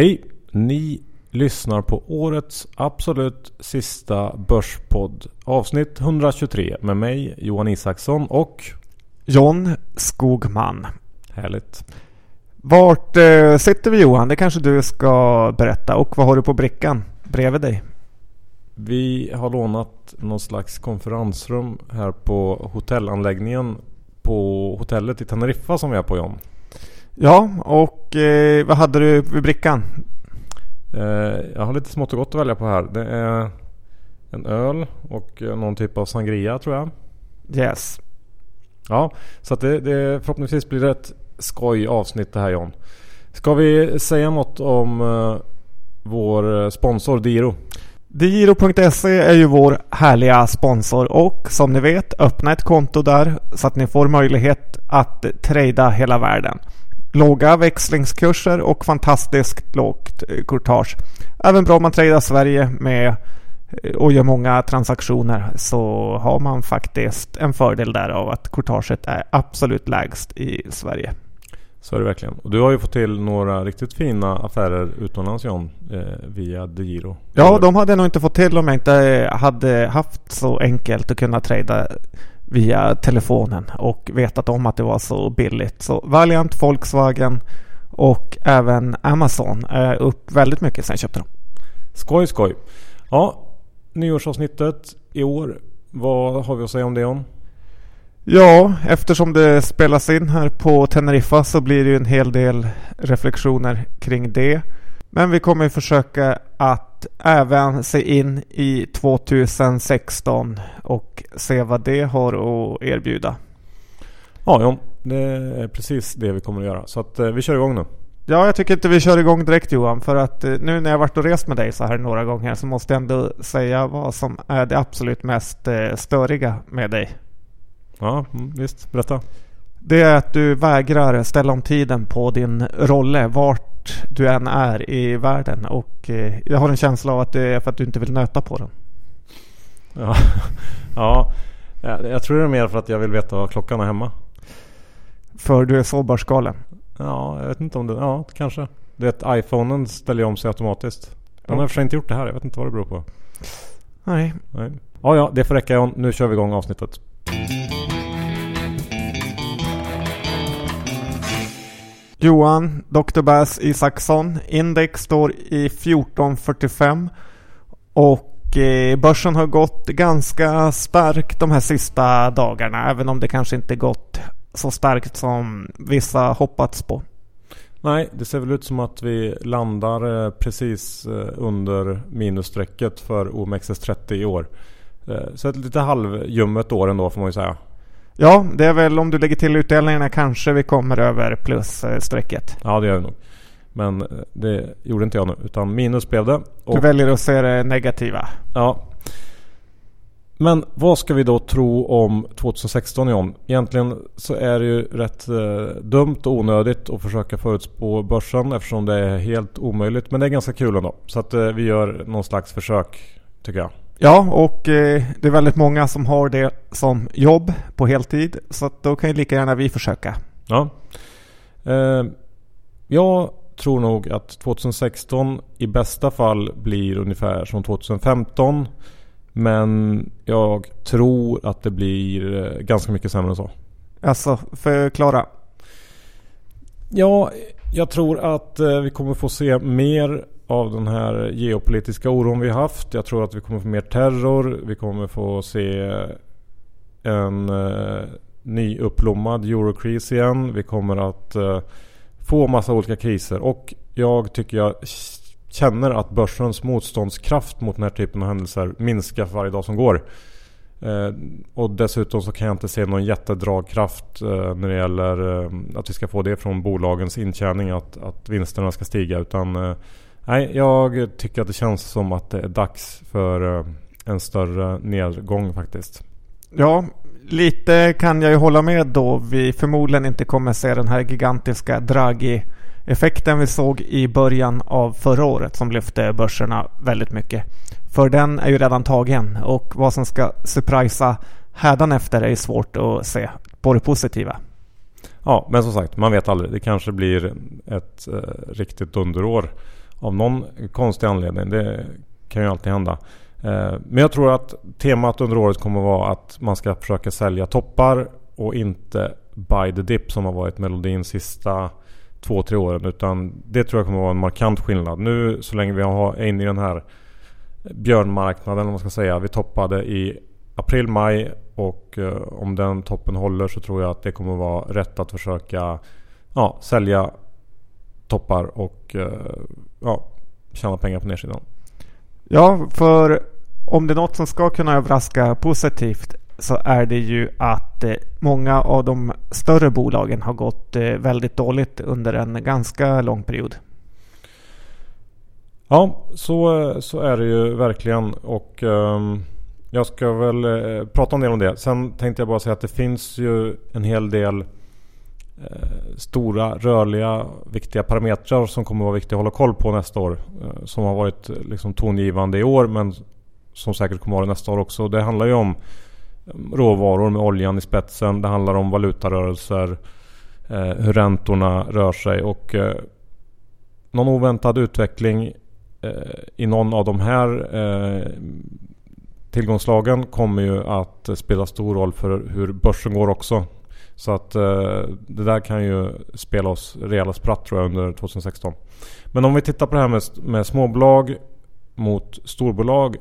Hej! Ni lyssnar på årets absolut sista Börspodd. Avsnitt 123 med mig Johan Isaksson och John Skogman. Härligt. Vart eh, sitter vi Johan? Det kanske du ska berätta. Och vad har du på brickan bredvid dig? Vi har lånat någon slags konferensrum här på hotellanläggningen på hotellet i Teneriffa som vi är på John. Ja, och eh, vad hade du vid brickan? Eh, jag har lite smått och gott att välja på här. Det är en öl och någon typ av sangria tror jag. Yes. Ja, så att det, det förhoppningsvis blir ett skoj avsnitt det här John. Ska vi säga något om eh, vår sponsor Diro? Diro.se är ju vår härliga sponsor och som ni vet öppna ett konto där så att ni får möjlighet att trada hela världen. Låga växlingskurser och fantastiskt lågt eh, courtage. Även bra om man tradar Sverige med eh, och gör många transaktioner så har man faktiskt en fördel där av att courtaget är absolut lägst i Sverige. Så är det verkligen. Och du har ju fått till några riktigt fina affärer utomlands John eh, via DeGiro. Ja, de hade jag nog inte fått till om jag inte hade haft så enkelt att kunna trada via telefonen och vetat om att det var så billigt. Så Valiant, Volkswagen och även Amazon är upp väldigt mycket sen jag köpte dem. Skoj skoj. Ja, nyårsavsnittet i år. Vad har vi att säga om det om? Ja, eftersom det spelas in här på Teneriffa så blir det ju en hel del reflektioner kring det. Men vi kommer försöka att även se in i 2016 och se vad det har att erbjuda. Ja, ja, det är precis det vi kommer att göra. Så att eh, vi kör igång nu. Ja, jag tycker inte vi kör igång direkt Johan. För att eh, nu när jag varit och rest med dig så här några gånger så måste jag ändå säga vad som är det absolut mest eh, störiga med dig. Ja, mm, visst. Berätta. Det är att du vägrar ställa om tiden på din rolle vart du än är i världen. Och eh, jag har en känsla av att det är för att du inte vill nöta på den. Ja, ja. jag tror det är mer för att jag vill veta vad klockan är hemma. För du är sårbarskalen. Ja, jag vet inte om det... Ja, kanske. Du vet, iPhonen ställer om sig automatiskt. Den har i för inte gjort det här. Jag vet inte vad det beror på. Nej. Nej. Ja, ja, det får räcka John. Nu kör vi igång avsnittet. Johan, Dr. Bass Isaksson. Index står i 1445. Och eh, börsen har gått ganska starkt de här sista dagarna. Även om det kanske inte gått så starkt som vissa hoppats på. Nej, det ser väl ut som att vi landar eh, precis eh, under minusstrecket för OMXS30 i år. Eh, så ett lite halvljummet år ändå får man ju säga. Ja, det är väl om du lägger till utdelningarna kanske vi kommer över plusstrecket. Ja, det gör vi nog. Men det gjorde inte jag nu, utan minus blev det. Och... Du väljer att se det negativa. Ja. Men vad ska vi då tro om 2016 John? Egentligen så är det ju rätt eh, dumt och onödigt att försöka förutspå börsen eftersom det är helt omöjligt. Men det är ganska kul ändå. Så att eh, vi gör någon slags försök tycker jag. Ja, och eh, det är väldigt många som har det som jobb på heltid. Så då kan ju lika gärna vi försöka. Ja. Eh, jag tror nog att 2016 i bästa fall blir ungefär som 2015. Men jag tror att det blir eh, ganska mycket sämre än så. Alltså, förklara. Ja, jag tror att vi kommer få se mer av den här geopolitiska oron vi haft. Jag tror att vi kommer få mer terror. Vi kommer få se en eh, nyuppblommad eurokris igen. Vi kommer att eh, få massa olika kriser. Och jag tycker jag känner att börsens motståndskraft mot den här typen av händelser minskar för varje dag som går. Eh, och dessutom så kan jag inte se någon jättedragkraft eh, när det gäller eh, att vi ska få det från bolagens intjäning. Att, att vinsterna ska stiga. Utan eh, Nej, jag tycker att det känns som att det är dags för eh, en större nedgång faktiskt. Ja, lite kan jag ju hålla med då vi förmodligen inte kommer se den här gigantiska Draghi-effekten vi såg i början av förra året som lyfte börserna väldigt mycket. För den är ju redan tagen och vad som ska surprisa hädanefter är svårt att se på det positiva. Ja, men som sagt, man vet aldrig. Det kanske blir ett eh, riktigt underår av någon konstig anledning. Det kan ju alltid hända. Eh, men jag tror att temat under året kommer att vara att man ska försöka sälja toppar och inte buy the dip som har varit melodin sista två, tre åren. Utan det tror jag kommer att vara en markant skillnad. Nu så länge vi är inne i den här björnmarknaden om man ska säga. Vi toppade i april, maj och eh, om den toppen håller så tror jag att det kommer att vara rätt att försöka ja, sälja toppar och eh, ja, tjäna pengar på nedsidan. Ja, för om det är något som ska kunna överraska positivt så är det ju att eh, många av de större bolagen har gått eh, väldigt dåligt under en ganska lång period. Ja, så, så är det ju verkligen. Och um, jag ska väl prata en del om det. Sen tänkte jag bara säga att det finns ju en hel del Eh, stora, rörliga, viktiga parametrar som kommer vara viktiga att hålla koll på nästa år. Eh, som har varit eh, liksom tongivande i år men som säkert kommer vara det nästa år också. Det handlar ju om mm, råvaror med oljan i spetsen. Det handlar om valutarörelser. hur räntorna rör sig och någon oväntad utveckling i någon av de här tillgångslagen kommer ju att spela stor roll för hur börsen går också. Så att eh, det där kan ju spela oss rejäla spratt tror jag under 2016. Men om vi tittar på det här med, med småbolag mot storbolag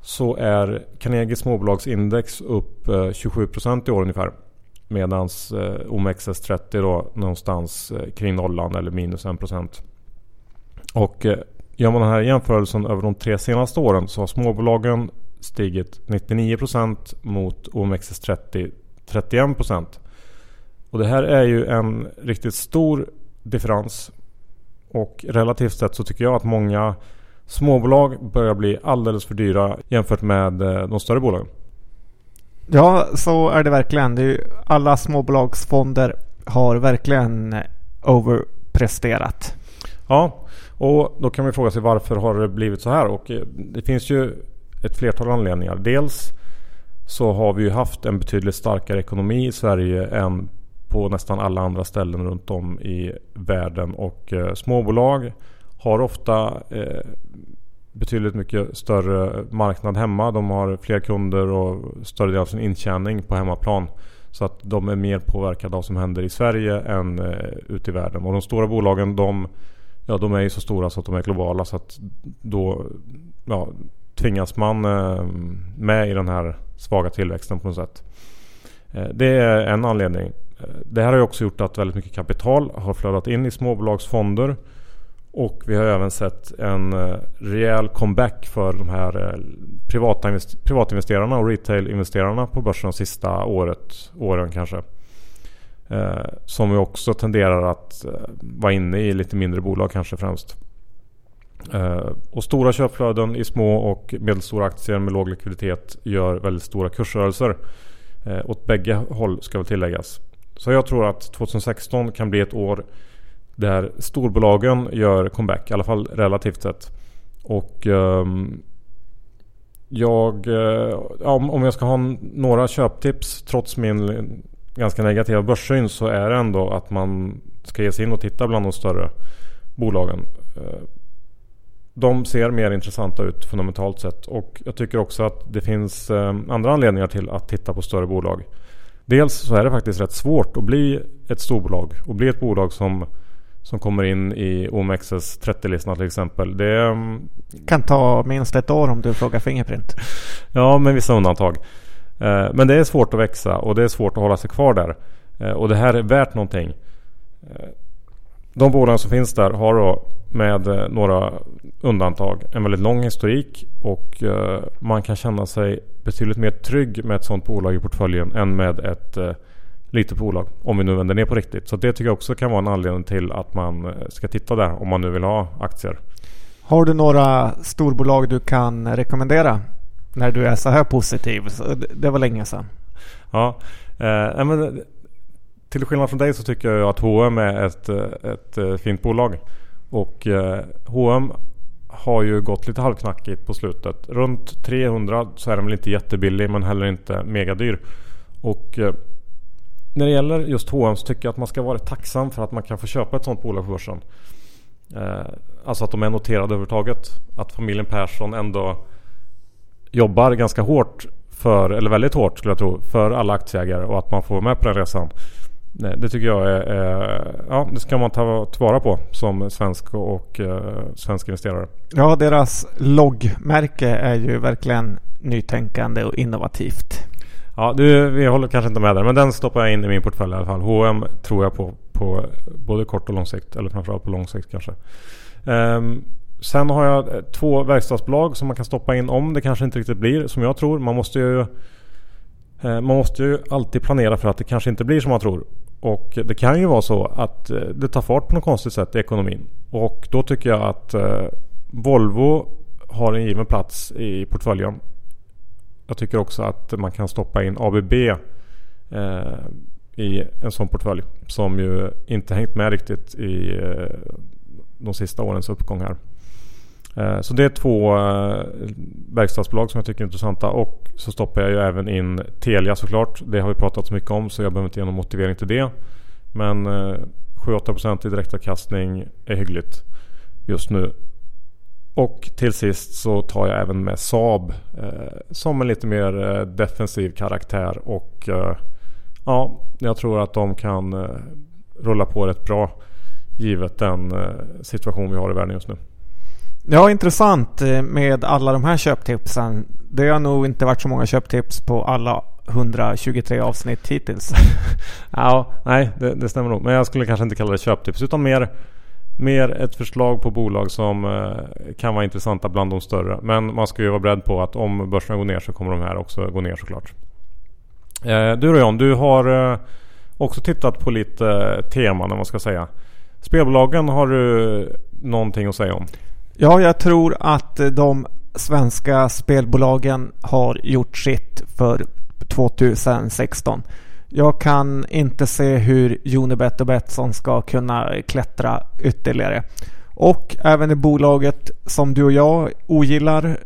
så är Carnegie småbolagsindex upp eh, 27% i år ungefär. Medan eh, OMXS30 då någonstans eh, kring nollan eller minus 1%. Och Gör man den här jämförelsen över de tre senaste åren så har småbolagen stigit 99% mot OMXS30 31%. Och det här är ju en riktigt stor differens. Och relativt sett så tycker jag att många småbolag börjar bli alldeles för dyra jämfört med eh, de större bolagen. Ja, så är det verkligen. Det är ju, alla småbolagsfonder har verkligen overpresterat. Ja, och då kan man fråga sig varför har det blivit så här? Och eh, det finns ju ett flertal anledningar. Dels så har vi ju haft en betydligt starkare ekonomi i Sverige än på nästan alla andra ställen runt om i världen. Och eh, småbolag har ofta eh, betydligt mycket större marknad hemma. De har fler kunder och större del av sin intjäning på hemmaplan. Så att de är mer påverkade av vad som händer i Sverige än eh, ute i världen. Och de stora bolagen de Ja, de är ju så stora så att de är globala så att då ja, tvingas man eh, med i den här svaga tillväxten på något sätt. Eh, det är en anledning. Eh, det här har ju också gjort att väldigt mycket kapital har flödat in i småbolagsfonder. Och vi har även sett en eh, rejäl comeback för de här privata privatinvesterarna och retailinvesterarna på börsen de sista året, åren kanske. Som ju också tenderar att vara inne i lite mindre bolag kanske främst. Eh, och stora köpflöden i små och medelstora aktier med låg likviditet gör väldigt stora kursrörelser. Eh, åt bägge håll ska väl tilläggas. Så jag tror att 2016 kan bli ett år där storbolagen gör comeback. I alla fall relativt sett. Och um, jag, eh, om jag ska ha några köptips trots min ganska negativa börssyn så är det ändå att man ska ge sig in och titta bland de större bolagen. De ser mer intressanta ut fundamentalt sett och jag tycker också att det finns eh, andra anledningar till att titta på större bolag. Dels så är det faktiskt rätt svårt att bli ett storbolag och bli ett bolag som som kommer in i OMXS 30-listan till exempel. Det mm, kan ta minst ett år om du frågar Fingerprint. Ja, med vissa undantag. Eh, men det är svårt att växa och det är svårt att hålla sig kvar där. Eh, och det här är värt någonting. Eh, de bolag som finns där har då med några undantag en väldigt lång historik och man kan känna sig betydligt mer trygg med ett sådant bolag i portföljen än med ett litet bolag. Om vi nu vänder ner på riktigt. Så det tycker jag också kan vara en anledning till att man ska titta där om man nu vill ha aktier. Har du några storbolag du kan rekommendera? När du är så här positiv. Det var länge sedan. Ja, eh, men till skillnad från dig så tycker jag att H&M är ett, eh, ett eh, fint bolag. Och H&M har ju gått lite halvknackigt på slutet. Runt 300 så är den väl inte jättebillig men heller inte megadyr. Och när det gäller just H&M så tycker jag att man ska vara tacksam för att man kan få köpa ett sånt bolag på börsen. Alltså att de är noterade överhuvudtaget. Att familjen Persson ändå jobbar ganska hårt för, eller väldigt hårt skulle jag tro, för alla aktieägare och att man får vara med på den resan. Det tycker jag är, är ja det ska man ta tillvara på som svensk och, och uh, svensk investerare. Ja, deras loggmärke är ju verkligen nytänkande och innovativt. Ja, du, vi håller kanske inte med där, men den stoppar jag in i min portfölj i alla fall. H&M tror jag på, på både kort och lång sikt, eller framförallt på lång sikt kanske. Um, sen har jag två verkstadsbolag som man kan stoppa in om det kanske inte riktigt blir som jag tror. Man måste ju Eh, man måste ju alltid planera för att det kanske inte blir som man tror. Och det kan ju vara så att eh, det tar fart på något konstigt sätt i ekonomin. Och då tycker jag att eh, Volvo har en given plats i portföljen. Jag tycker också att man kan stoppa in ABB i en sån portfölj. Som ju inte hängt med riktigt i de sista årens uppgång här. Eh, så det är två eh, verkstadsbolag som jag tycker är intressanta och så stoppar jag ju även in Telia såklart. Det har vi pratat så mycket om så jag behöver inte ge någon motivering till det. Men eh, 7-8% i direktavkastning är hyggligt just nu. Och till sist så tar jag även med Saab som en lite mer defensiv karaktär. Och ja, jag tror att de kan rulla på rätt bra givet den situation vi har i världen just nu. Ja, intressant eh, med alla de här köptipsen. Det har nog inte varit så många köptips på alla 123 avsnitt hittills. ja, nej, det, det, stämmer nog. Men jag skulle kanske inte kalla det köptips utan mer, mer ett förslag på bolag som eh, kan vara intressanta bland de större. Men man ska ju vara beredd på att om börsen går ner så kommer de här också gå ner såklart. Eh, du då John, du har eh, också tittat på lite eh, teman om man ska säga. Spelbolagen har du någonting att säga om? Ja, jag tror att eh, de svenska spelbolagen har gjort sitt för 2016. Jag kan inte se hur Unibet och Betsson ska kunna klättra ytterligare. Och även i bolaget som du och jag ogillar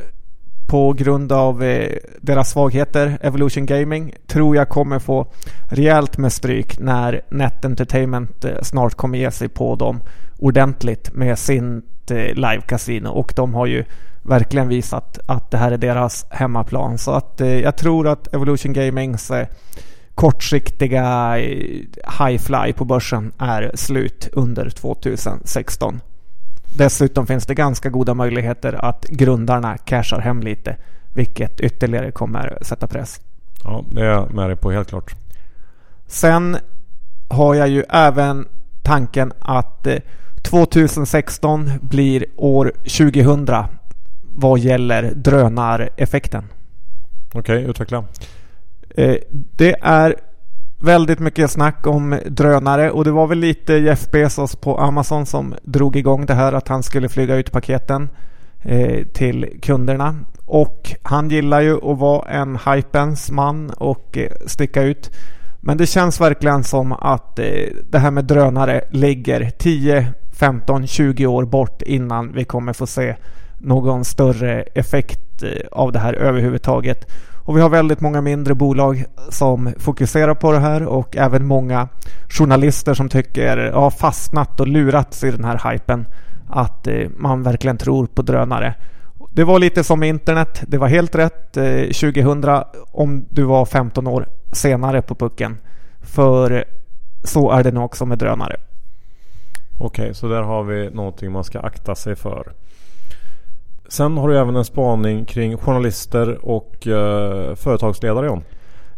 på grund av eh, deras svagheter, Evolution Gaming, tror jag kommer få rejält med stryk när Net Entertainment eh, snart kommer ge sig på dem ordentligt med sin eh, live-casino och de har ju verkligen visat att det här är deras hemmaplan. Så att jag tror att Evolution Gamings kortsiktiga high fly på börsen är slut under 2016. Dessutom finns det ganska goda möjligheter att grundarna cashar hem lite. Vilket ytterligare kommer sätta press. Ja, det är jag med dig på helt klart. Sen har jag ju även tanken att 2016 eh, blir år 2000 vad gäller drönareffekten. Okej, okay, utveckla. Eh, det är väldigt mycket snack om drönare och det var väl lite Jeff Bezos på Amazon som drog igång det här att han skulle flyga ut paketen eh, till kunderna. Och han gillar ju att vara en hypens man och eh, sticka ut. Men det känns verkligen som att eh, det här med drönare ligger 10, 15, 20 år bort innan vi kommer få se någon större effekt eh, av det här överhuvudtaget. Och vi har väldigt många mindre bolag som fokuserar på det här och även många journalister som tycker har fastnat och lurats i den här hypen att eh, man verkligen tror på drönare. Det var lite som internet. Det var helt rätt 2000 eh, om du var 15 år senare på pucken. För så är det nog också med drönare. Okej, okay, så där har vi någonting man ska akta sig för. Sen har du även en spaning kring journalister och eh, företagsledare John.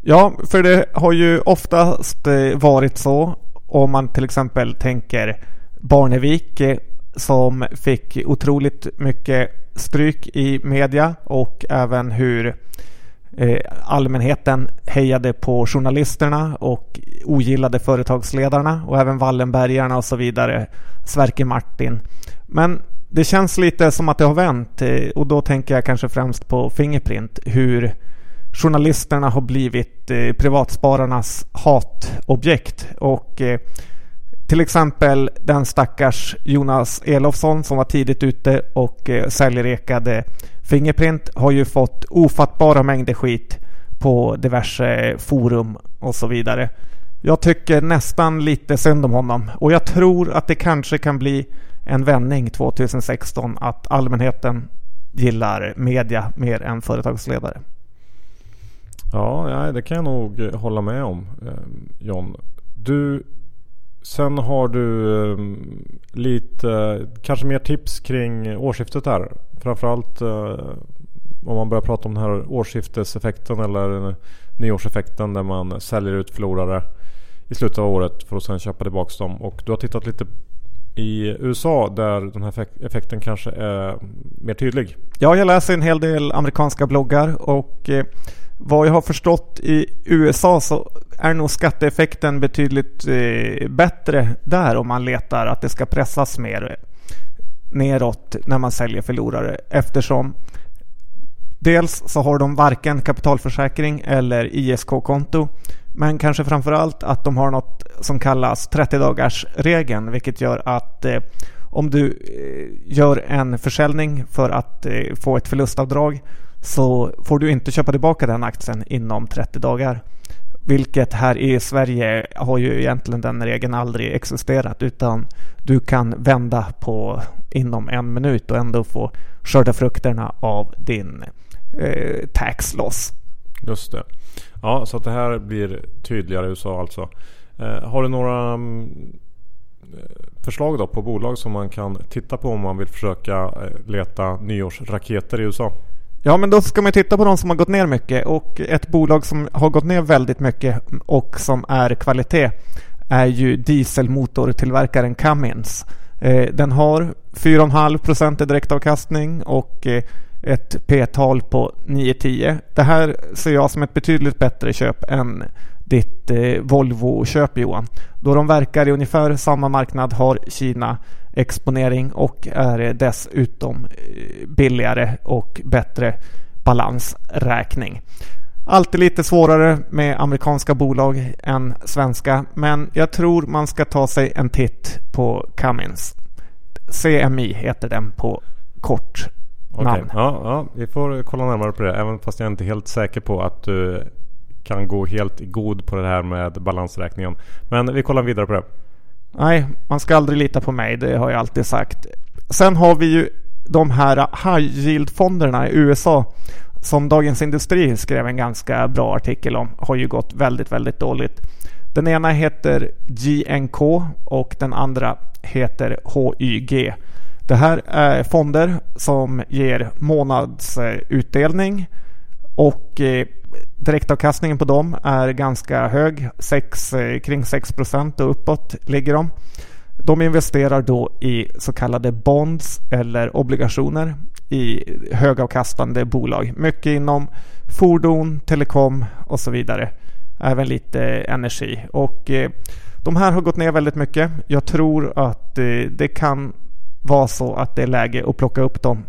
Ja, för det har ju oftast eh, varit så om man till exempel tänker Barnevik eh, som fick otroligt mycket stryk i media och även hur eh, allmänheten hejade på journalisterna och ogillade företagsledarna och även Wallenbergarna och så vidare. Sverker Martin. Men det känns lite som att det har vänt eh, och då tänker jag kanske främst på Fingerprint. Hur journalisterna har blivit eh, privatspararnas hatobjekt. Och till exempel den stackars Jonas Elofsson som var tidigt ute och eh, säljrekade Fingerprint har ju fått ofattbara mängder skit på diverse forum och så vidare. Jag tycker nästan lite synd om honom och jag tror att det kanske kan bli en vändning 2016 att allmänheten gillar media mer än företagsledare. Ja, det kan jag nog hålla med om eh, John. Du Sen har du ehm, lite, kanske mer tips kring årsskiftet här. Framförallt eh, om man börjar prata om den här årsskifteseffekten eller nyårseffekten där man säljer ut förlorare i slutet av året för att sen köpa tillbaka dem. Och du har tittat lite i USA där den här effekten kanske är mer tydlig. Ja, jag läser en hel del amerikanska bloggar och eh, vad jag har förstått i USA så är nog skatteeffekten betydligt eh, bättre där om man letar att det ska pressas mer neråt när man säljer förlorare. Eftersom dels så har de varken kapitalförsäkring eller ISK-konto men kanske framför allt att de har något som kallas 30 dagars regeln vilket gör att eh, om du eh, gör en försäljning för att eh, få ett förlustavdrag så får du inte köpa tillbaka den aktien inom 30 dagar. Vilket här i Sverige har ju egentligen den regeln aldrig existerat utan du kan vända på inom en minut och ändå få skörda frukterna av din eh, tax loss. Just det. Ja, så att det här blir tydligare i USA alltså. Eh, har du några mm, eh, förslag då på bolag som man kan titta på om man vill försöka eh, leta nyårsraketer i USA? Ja, men då ska man titta på de som har gått ner mycket och ett bolag som har gått ner väldigt mycket och som är kvalitet är ju dieselmotortillverkaren Cummins. Eh, den har 4,5 procent i direktavkastning och eh, ett P-tal på 9-10. Det här ser jag som ett betydligt bättre köp än ditt eh, Volvo-köp Johan. Då de verkar i ungefär samma marknad, har Kina exponering och är dessutom eh, billigare och bättre balansräkning. Alltid lite svårare med amerikanska bolag än svenska men jag tror man ska ta sig en titt på Cummins. CMI heter den på kort namn. Okay. Ja, ja, vi får kolla närmare på det även fast jag inte är helt säker på att du kan gå helt god på det här med balansräkningen. Men vi kollar vidare på det. Nej, man ska aldrig lita på mig. Det har jag alltid sagt. Sen har vi ju de här high yield-fonderna i USA som Dagens Industri skrev en ganska bra artikel om. Har ju gått väldigt, väldigt dåligt. Den ena heter GNK och den andra heter HYG. Det här är fonder som ger månadsutdelning och eh, Direktavkastningen på dem är ganska hög, 6, eh, kring 6 procent och uppåt ligger de. De investerar då i så kallade bonds eller obligationer i högavkastande bolag. Mycket inom fordon, telekom och så vidare. Även lite energi. Och eh, de här har gått ner väldigt mycket. Jag tror att eh, det kan vara så att det är läge att plocka upp dem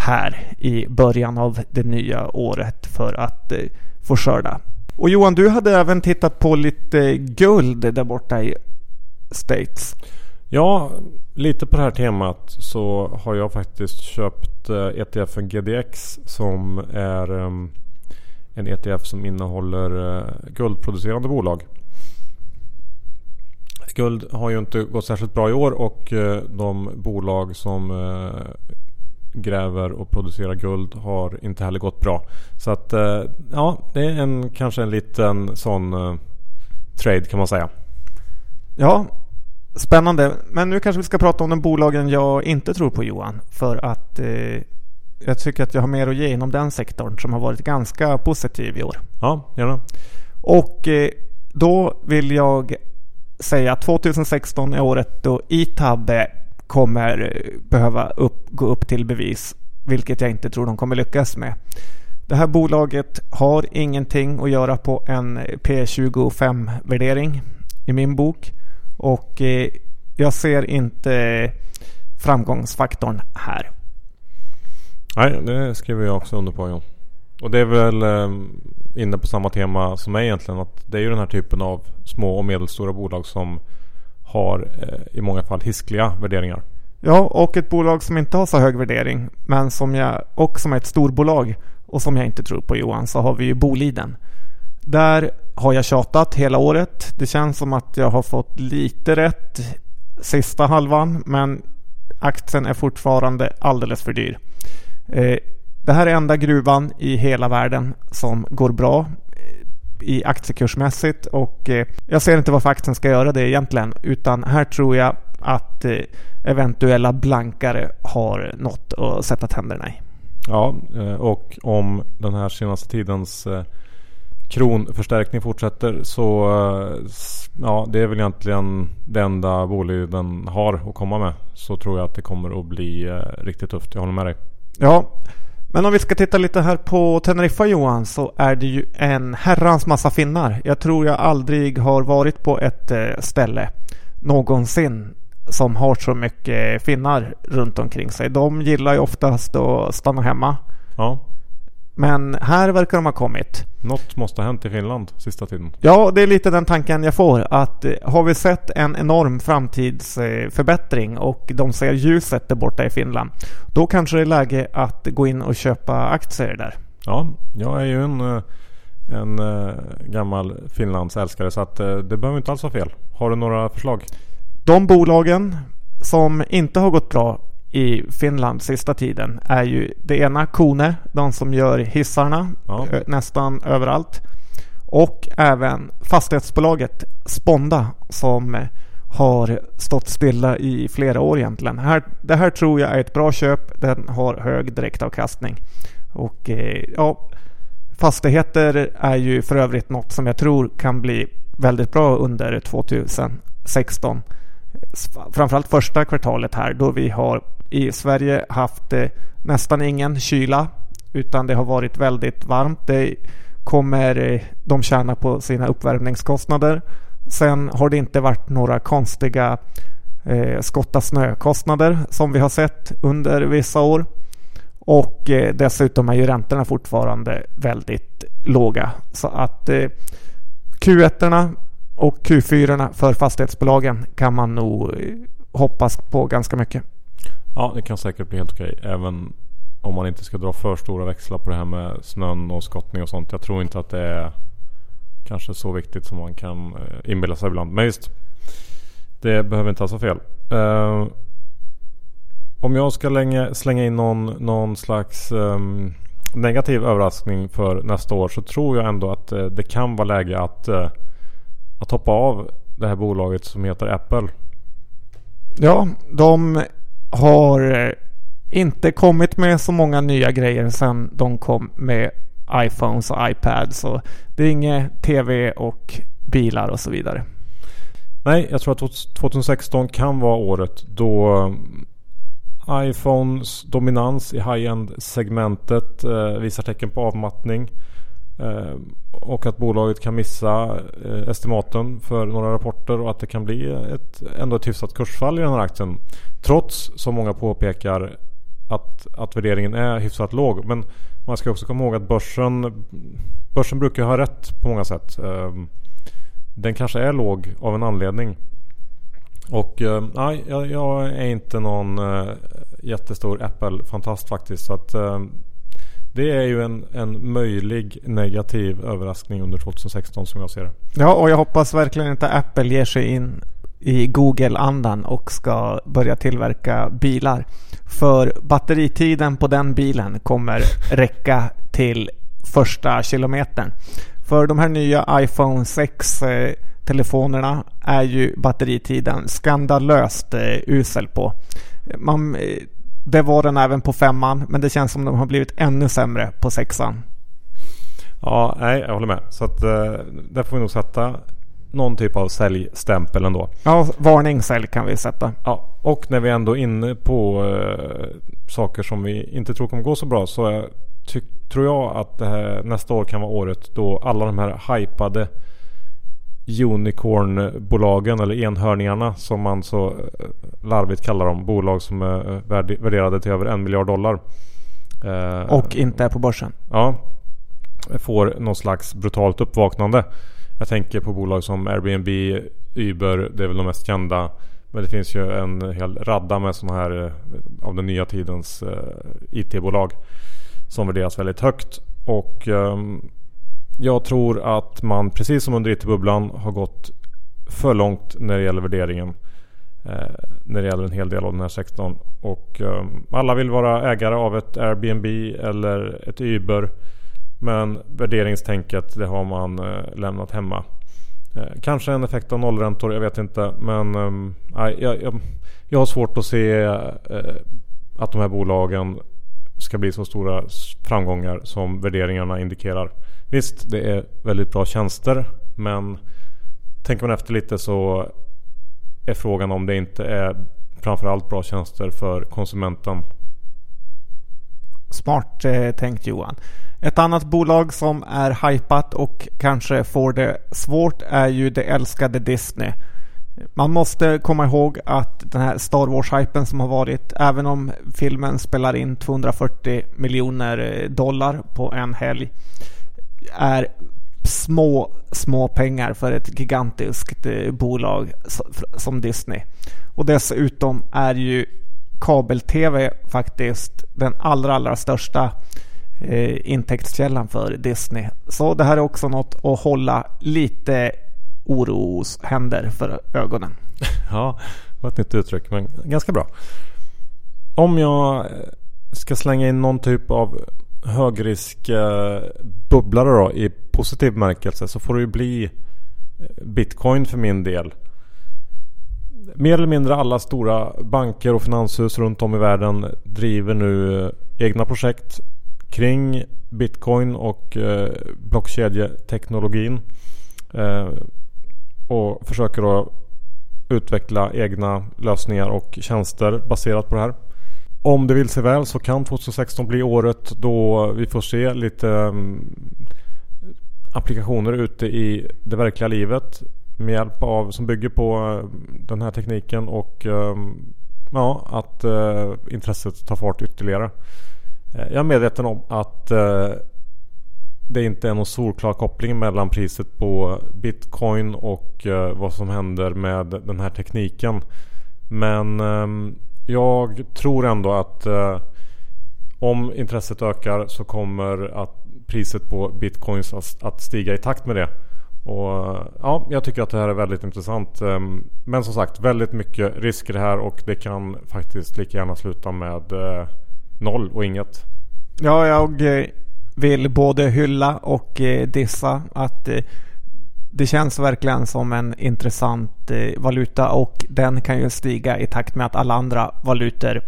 här i början av det nya året för att eh, få skörda. Och Johan, du hade även tittat på lite eh, guld där borta i States. Ja, lite på det här temat så har jag faktiskt köpt eh, ETFen GDX som är en ETF som innehåller guldproducerande bolag. Guld har ju inte gått särskilt bra i år och de bolag som gräver och producerar guld har inte heller gått bra. Så att eh, ja, det är en, kanske en liten sån uh, trade kan man säga. Ja, spännande. Men nu kanske vi ska prata om de bolagen jag inte tror på Johan. För att eh, jag tycker att jag har mer att ge inom den sektorn som har varit ganska positiv i år. Ja, gärna. Och eh, då vill jag säga att 2016 är året då ITAB kommer behöva upp, gå upp till bevis, vilket jag inte tror de kommer lyckas med. Det här bolaget har ingenting att göra på en P25-värdering i min bok och eh, jag ser inte framgångsfaktorn här. Nej, det skriver jag också under på. John. Och det är väl eh, inne på samma tema som mig egentligen. Att det är ju den här typen av små och medelstora bolag som har eh, i många fall hiskliga värderingar. Ja, och ett bolag som inte har så hög värdering men som jag, och som är ett storbolag och som jag inte tror på Johan så har vi ju Boliden. där har jag tjatat hela året. Det känns som att jag har fått lite rätt sista halvan men aktien är fortfarande alldeles för dyr. Eh, det här är enda gruvan i hela världen som går bra i aktiekursmässigt och eh, jag ser inte varför aktien ska göra det egentligen utan här tror jag att eh, eventuella blankare har något att sätta tänderna i. Ja, eh, och om den här senaste tidens kronförstärkning fortsätter så ja, det är väl egentligen det enda Boliden har att komma med. Så tror jag att det kommer att bli riktigt tufft. Jag håller med dig. Ja, men om vi ska titta lite här på Teneriffa Johan så är det ju en herrans massa finnar. Jag tror jag aldrig har varit på ett eh, ställe någonsin som har så mycket finnar runt omkring sig. De gillar ju oftast att stanna hemma. Ja. Men här verkar de ha kommit. Något måste ha hänt i Finland sista tiden. Ja, det är lite den tanken jag får. Att eh, har vi sett en enorm framtidsförbättring och de ser ljuset där borta i Finland. Då kanske det är läge att gå in och köpa aktier där. Ja, jag är ju en, eh, en eh, gammal Finlandsälskare så att det behöver inte alls vara fel. Har du några förslag? De bolagen som inte har gått bra i Finland sista tiden är ju det ena Kone, de som gör hissarna ja. nästan överallt. Och även fastighetsbolaget Sponda som har stått stilla i flera år egentligen. Här, det här tror jag är ett bra köp. Den har hög direktavkastning. Och eh, ja, fastigheter är ju för övrigt något som jag tror kan bli väldigt bra under 2016. Framförallt första kvartalet här då vi har i Sverige haft eh, nästan ingen kyla utan det har varit väldigt varmt. Det kommer eh, de tjäna på sina uppvärmningskostnader. Sen har det inte varit några konstiga eh, skotta snökostnader som vi har sett under vissa år. Och eh, dessutom är ju räntorna fortfarande väldigt låga. Så att eh, Q1 och Q4 för fastighetsbolagen kan man nog eh, hoppas på ganska mycket. Ja, det kan säkert bli helt okej. Även om man inte ska dra för stora växlar på det här med snön och skottning och sånt. Jag tror inte att det är kanske så viktigt som man kan eh, inbilla sig ibland. Men just det behöver inte alls vara fel. Uh, om jag ska länge, slänga in någon, någon slags um, negativ överraskning för nästa år så tror jag ändå att uh, det kan vara läge att, uh, att hoppa av det här bolaget som heter Apple. Ja, de har eh, inte kommit med så många nya grejer sedan de kom med iPhones och iPads. Så det är inget TV och bilar och så vidare. Nej, jag tror att 2016 kan vara året då eh, iPhones dominans i high-end segmentet eh, visar tecken på avmattning. Eh, och att bolaget kan missa eh, estimaten för några rapporter och att det kan bli ett, ändå ett hyfsat kursfall i den här aktien. Trots, som många påpekar, att, att värderingen är hyfsat låg. Men man ska också komma ihåg att börsen, börsen brukar ha rätt på många sätt. Eh, den kanske är låg av en anledning. Och nej, jag, är inte någon jättestor Apple-fantast faktiskt. Så att det är ju en, en möjlig negativ överraskning under 2016 som jag ser det. Ja, och jag hoppas verkligen inte Apple ger sig in i Google-andan och ska börja tillverka bilar. För batteritiden på den bilen kommer räcka till första kilometern. För de här nya iPhone 6-telefonerna eh, är ju batteritiden skandalöst eh, usel på. Man eh, det var den även på femman, men det känns som de har blivit ännu sämre på sexan. Ja, nej, jag håller med. Så att eh, där får vi nog sätta någon typ av säljstämpel ändå. Ja, varning sälj kan vi sätta. Ja, och när vi ändå är inne på eh, saker som vi inte tror kommer gå så bra så är, ty, tror jag att här, nästa år kan vara året då alla de här hypade unicornbolagen eller enhörningarna som man så eh, larvigt kallar dem. Bolag som är eh, värderade till över en miljard dollar. Eh, och inte är på börsen. Ja. Får någon slags brutalt uppvaknande. Jag tänker på bolag som Airbnb, Uber. Det är väl de mest kända. Men det finns ju en hel radda med sådana här av den nya tidens IT-bolag. Som värderas väldigt högt. Och um, jag tror att man precis som under IT-bubblan har gått för långt när det gäller värderingen. Eh, när det gäller en hel del av den här sektorn. Och eh, alla vill vara ägare av ett Airbnb eller ett Uber. Men värderingstänket det har man eh, lämnat hemma. Eh, kanske en effekt av nollräntor, jag vet inte. Men ehm, jag, jag, jag, har svårt att se eh, att de här bolagen ska bli så stora framgångar som värderingarna indikerar. Visst, det är väldigt bra tjänster. Men tänker man efter lite så är frågan om det inte är framförallt bra tjänster för konsumenten. Smart eh, tänkt Johan. Ett annat bolag som är hypat och kanske får det svårt är ju det älskade Disney. Man måste komma ihåg att den här Star Wars-hypen som har varit, även om filmen spelar in 240 miljoner eh, dollar på en helg, är små, små pengar för ett gigantiskt eh, bolag som Disney. Och dessutom är ju kabel-tv faktiskt den allra, allra största eh, intäktskällan för Disney. Så det här är också något att hålla lite oroshänder för ögonen. Ja, det var ett nytt uttryck men ganska bra. Om jag eh, ska slänga in någon typ av högriskbubblare eh, då i positiv bemärkelse så får det ju bli eh, Bitcoin för min del. Mer eller mindre alla stora banker och finanshus runt om i världen driver nu eh, egna projekt kring Bitcoin och eh, blockkedjeteknologin. Eh, och försöker då utveckla egna lösningar och tjänster baserat på det här. Om det vill sig väl så kan 2016 bli året då vi får se lite mm, applikationer ute i det verkliga livet med hjälp av som bygger på mm, den här tekniken och mm, ja, att eh, intresset tar fart ytterligare. Eh, jag är medveten om att eh, det inte är någon solklar koppling mellan priset på Bitcoin och vad som händer med den här tekniken. Men jag tror ändå att eh, om intresset ökar så kommer att priset på bitcoins att stiga i takt med det. Och eh, ja, jag tycker att det här är väldigt intressant. Ehm, men som sagt, väldigt mycket risker här och det kan faktiskt lika gärna sluta med eh, noll och inget. Ja, jag eh, vill både hylla och dissa att det känns verkligen som en intressant eh, valuta och den kan ju stiga i takt med att alla andra valutor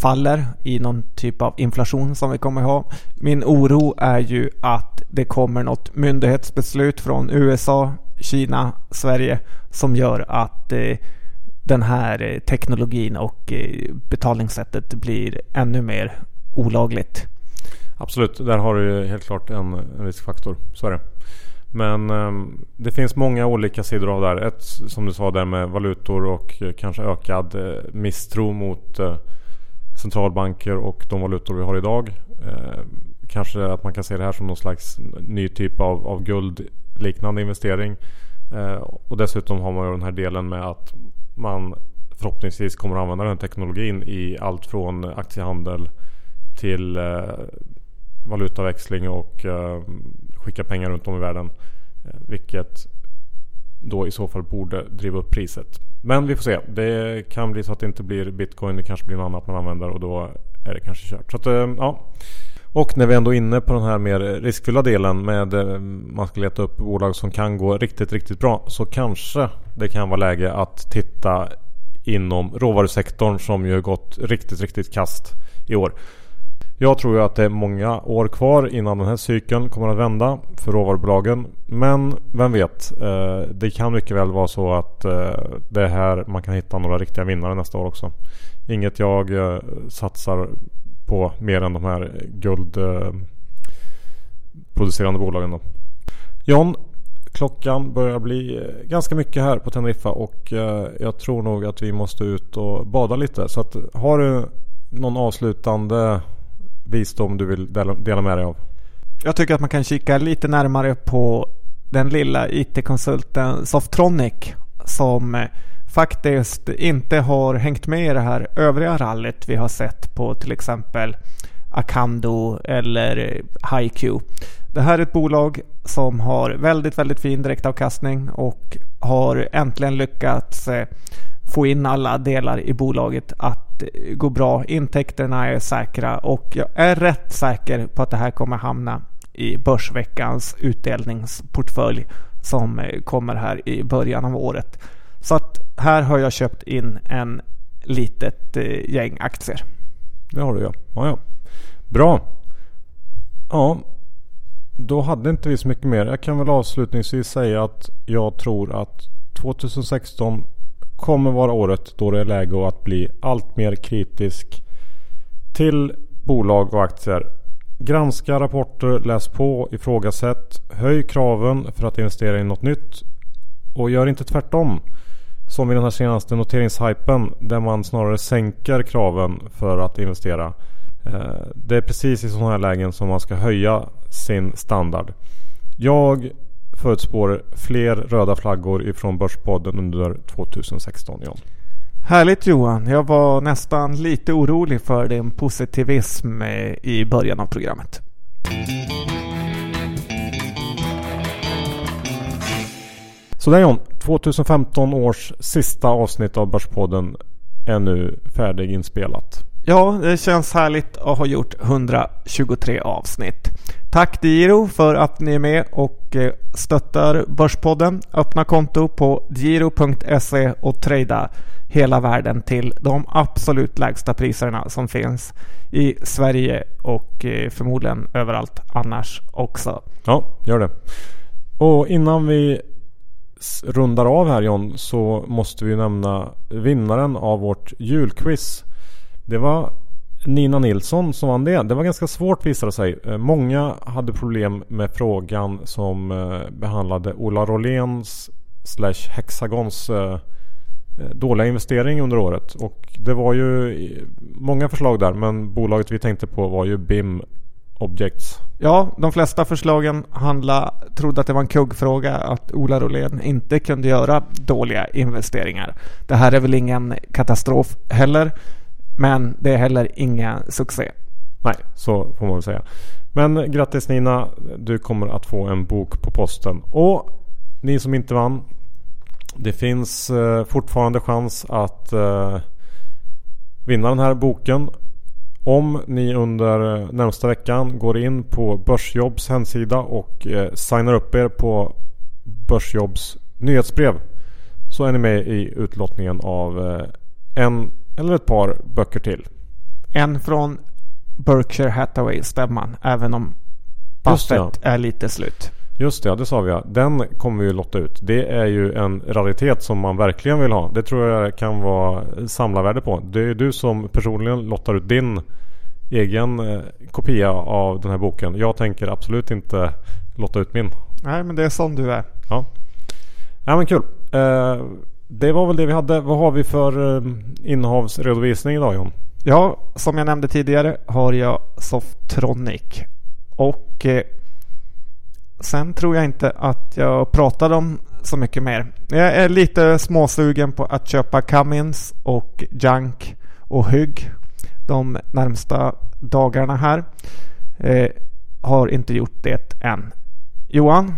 faller i någon typ av inflation som vi kommer ha. Min oro är ju att det kommer något myndighetsbeslut från USA, Kina, Sverige som gör att eh, den här eh, teknologin och betalningssättet blir ännu mer olagligt. Absolut, där har du helt klart en riskfaktor. Så är det. Men um, det finns många olika sidor av det här. Ett som du sa där med valutor och eh, kanske ökad uh, misstro mot uh, centralbanker och de valutor vi har idag. Ehm, kanske att man kan se det här som någon slags ny typ av, av guldliknande investering. och dessutom har man ju den här delen med att man förhoppningsvis kommer att använda den teknologin i allt från aktiehandel till valutaväxling och ehm, skicka pengar runt om i världen. Eh, vilket då i så fall borde driva upp priset. Men vi får se. Det kan bli så att det inte blir bitcoin. Det kanske blir något annat man använder och då är det kanske kört. Så att, eh, ja. Och när vi ändå är inne på den här mer riskfyllda delen med eh, man ska leta upp bolag som kan gå riktigt, riktigt bra. Så kanske det kan vara läge att titta inom råvarusektorn som ju har gått riktigt, riktigt kast i år. Jag tror ju att det är många år kvar innan den här cykeln kommer att vända för råvarubolagen. Men vem vet? Eh, det kan mycket väl vara så att eh, det är här man kan hitta några riktiga vinnare nästa år också. Inget jag eh, satsar på mer än de här guldproducerande bolagen då. John, klockan börjar bli ganska mycket här på Teneriffa och jag tror nog att vi måste ut och bada lite. Så att, har du någon avslutande visdom du vill dela med dig av? Jag tycker att man kan kika lite närmare på den lilla IT-konsulten Softronic som eh, faktiskt inte har hängt med i det här övriga rallyt vi har sett på till exempel Acando eller HiQ. Det här är ett bolag som har väldigt, väldigt fin direktavkastning och har äntligen lyckats eh, få in alla delar i bolaget att gå bra. Intäkterna är säkra och jag är rätt säker på att det här kommer hamna i Börsveckans utdelningsportfölj som kommer här i början av året. Så att här har jag köpt in en litet eh, gäng aktier. Det har du ja. ja, ja. Bra. Ja, då hade inte vi så mycket mer. Jag kan väl avslutningsvis säga att jag tror att 2016 kommer vara året då det är läge att bli allt mer kritisk till bolag och aktier. Granska rapporter, läs på, ifrågasätt, höj kraven för att investera i något nytt och gör inte tvärtom. Som i den här senaste noteringshypen där man snarare sänker kraven för att investera. Eh, det är precis i sådana här lägen som man ska höja sin standard. Jag förutspår fler röda flaggor ifrån Börspodden under 2016 John. Härligt Johan. Jag var nästan lite orolig för din positivism i början av programmet. Sådär John. 2015 års sista avsnitt av Börspodden är nu färdiginspelat. Ja, det känns härligt att ha gjort 123 avsnitt. Tack Giro för att ni är med och eh, stöttar Börspodden. Öppna konto på giro.se och trada hela världen till de absolut lägsta priserna som finns i Sverige och eh, förmodligen överallt annars också. Ja, gör det. Och innan vi rundar av här John så måste vi nämna vinnaren av vårt julquiz. Det var Nina Nilsson som vann det. Det var ganska svårt visade det sig. Eh, många hade problem med frågan som eh, behandlade Ola Rolléns slash Hexagons eh, dåliga investering under året. Och det var ju många förslag där men bolaget vi tänkte på var ju BIM Objects. Ja, de flesta förslagen handla, trodde att det var en kuggfråga att Ola Rolén inte kunde göra dåliga investeringar. Det här är väl ingen katastrof heller. Men det är heller ingen succé. Nej, så får man väl säga. Men grattis Nina. Du kommer att få en bok på posten. Och ni som inte vann. Det finns eh, fortfarande chans att eh, vinna den här boken. Om ni under eh, närmsta veckan går in på Börsjobbs hemsida och eh, signar upp er på Börsjobbs nyhetsbrev. Så är ni med i utlottningen av eh, en eller ett par böcker till. En från Berkshire Hathaway-stämman. Även om Buffett ja. är lite slut. Just det, det sa vi ja. Den kommer vi lotta ut. Det är ju en raritet som man verkligen vill ha. Det tror jag kan vara samlarvärde på. Det är du som personligen lottar ut din egen eh, kopia av den här boken. Jag tänker absolut inte lotta ut min. Nej, men det är som du är. Ja, ja men kul. Uh, det var väl det vi hade. Vad har vi för eh, innehavsredovisning idag John? Ja, som jag nämnde tidigare har jag Softronic. Och eh, sen tror jag inte att jag pratade om så mycket mer. Jag är lite småsugen på att köpa Cummins och Junk och Hygg de närmsta dagarna här. Eh, har inte gjort det än. Johan?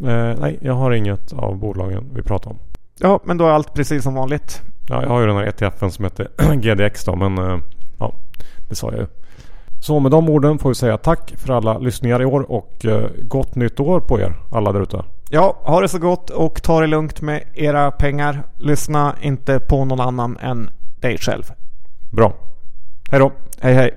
Eh, nej, jag har inget av bolagen vi pratar om. Ja, men då är allt precis som vanligt. Ja, jag har ju den här ETFen som heter GDX då, men eh, ja, det sa jag ju. Så med de orden får vi säga tack för alla lyssningar i år och eh, gott nytt år på er alla där ute. Ja, ha det så gott och ta det lugnt med era pengar. Lyssna inte på någon annan än dig själv. Bra. Hej då. Hej hej.